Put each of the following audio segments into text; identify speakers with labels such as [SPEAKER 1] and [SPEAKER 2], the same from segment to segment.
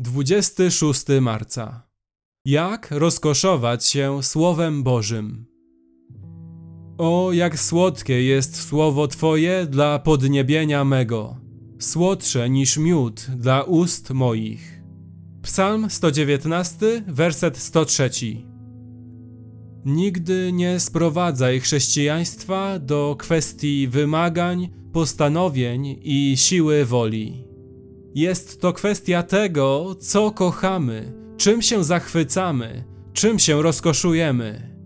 [SPEAKER 1] 26 marca. Jak rozkoszować się Słowem Bożym? O, jak słodkie jest słowo Twoje dla podniebienia mego, słodsze niż miód dla ust moich. Psalm 119, werset 103. Nigdy nie sprowadzaj chrześcijaństwa do kwestii wymagań, postanowień i siły woli. Jest to kwestia tego, co kochamy, czym się zachwycamy, czym się rozkoszujemy.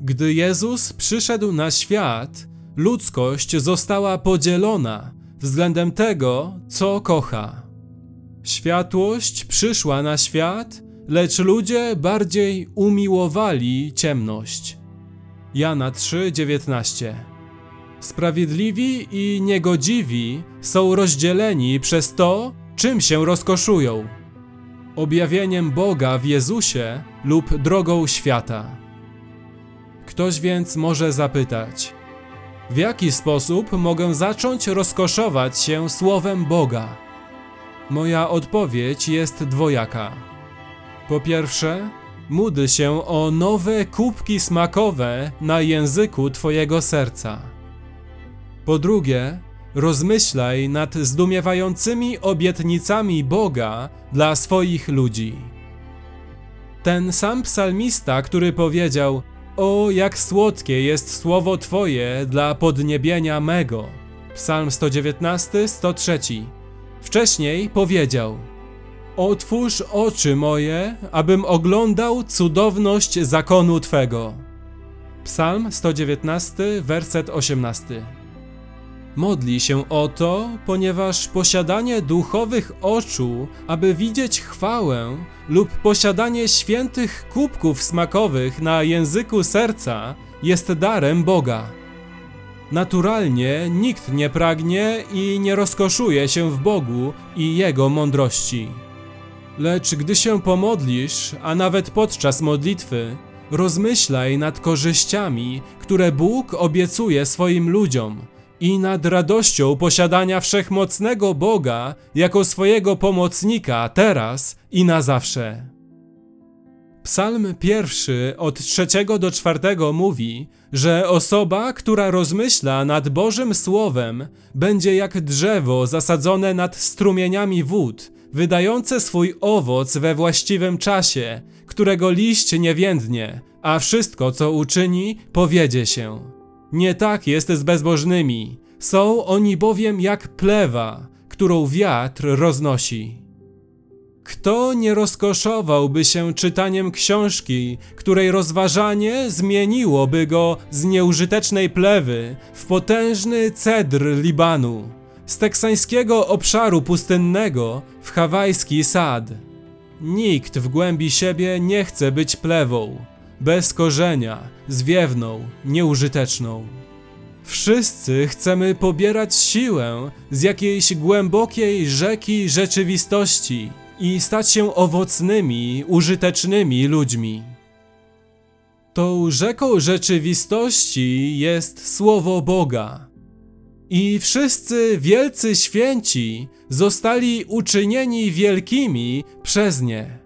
[SPEAKER 1] Gdy Jezus przyszedł na świat, ludzkość została podzielona względem tego, co kocha. Światłość przyszła na świat, lecz ludzie bardziej umiłowali ciemność. Jana 3:19 Sprawiedliwi i niegodziwi są rozdzieleni przez to, czym się rozkoszują objawieniem Boga w Jezusie lub drogą świata. Ktoś więc może zapytać: W jaki sposób mogę zacząć rozkoszować się Słowem Boga? Moja odpowiedź jest dwojaka. Po pierwsze, módl się o nowe kubki smakowe na języku Twojego serca. Po drugie, rozmyślaj nad zdumiewającymi obietnicami Boga dla swoich ludzi. Ten sam psalmista, który powiedział: O, jak słodkie jest słowo Twoje dla podniebienia mego. Psalm 119, 103. Wcześniej powiedział: Otwórz oczy moje, abym oglądał cudowność zakonu Twego. Psalm 119, werset 18. Modli się o to, ponieważ posiadanie duchowych oczu, aby widzieć chwałę, lub posiadanie świętych kubków smakowych na języku serca jest darem Boga. Naturalnie nikt nie pragnie i nie rozkoszuje się w Bogu i Jego mądrości. Lecz gdy się pomodlisz, a nawet podczas modlitwy, rozmyślaj nad korzyściami, które Bóg obiecuje swoim ludziom i nad radością posiadania wszechmocnego Boga jako swojego pomocnika teraz i na zawsze. Psalm pierwszy od trzeciego do czwartego mówi, że osoba, która rozmyśla nad Bożym Słowem, będzie jak drzewo zasadzone nad strumieniami wód, wydające swój owoc we właściwym czasie, którego liść nie więdnie, a wszystko, co uczyni, powiedzie się. Nie tak jest z bezbożnymi. Są oni bowiem jak plewa, którą wiatr roznosi. Kto nie rozkoszowałby się czytaniem książki, której rozważanie zmieniłoby go z nieużytecznej plewy w potężny cedr Libanu, z teksańskiego obszaru pustynnego w hawajski sad? Nikt w głębi siebie nie chce być plewą bez korzenia, zwiewną, nieużyteczną. Wszyscy chcemy pobierać siłę z jakiejś głębokiej rzeki rzeczywistości i stać się owocnymi, użytecznymi ludźmi. Tą rzeką rzeczywistości jest Słowo Boga. I wszyscy wielcy święci zostali uczynieni wielkimi przez nie.